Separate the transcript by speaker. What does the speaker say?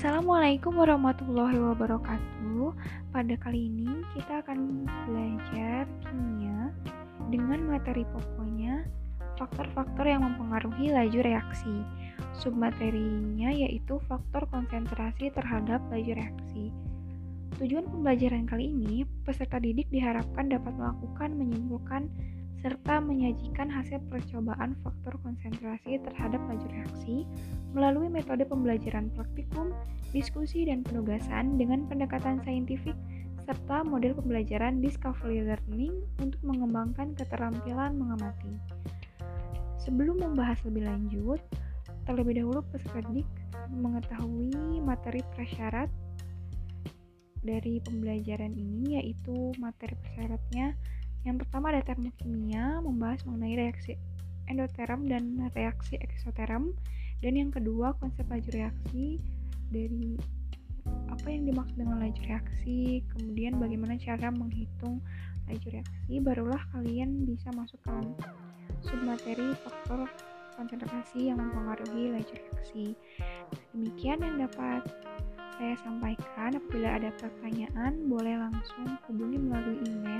Speaker 1: Assalamualaikum warahmatullahi wabarakatuh. Pada kali ini kita akan belajar kimia dengan materi pokoknya faktor-faktor yang mempengaruhi laju reaksi. Submaterinya yaitu faktor konsentrasi terhadap laju reaksi. Tujuan pembelajaran kali ini, peserta didik diharapkan dapat melakukan, menyimpulkan, serta menyajikan hasil percobaan faktor konsentrasi terhadap laju reaksi melalui metode pembelajaran praktikum, diskusi, dan penugasan dengan pendekatan saintifik serta model pembelajaran discovery learning untuk mengembangkan keterampilan mengamati. Sebelum membahas lebih lanjut, terlebih dahulu peserta didik mengetahui materi prasyarat dari pembelajaran ini yaitu materi persyaratnya yang pertama ada termokimia, membahas mengenai reaksi endoterm dan reaksi eksoterm. Dan yang kedua, konsep laju reaksi dari apa yang dimaksud dengan laju reaksi, kemudian bagaimana cara menghitung laju reaksi, barulah kalian bisa masuk ke submateri faktor konsentrasi yang mempengaruhi laju reaksi. Demikian yang dapat saya sampaikan. Apabila ada pertanyaan, boleh langsung hubungi melalui email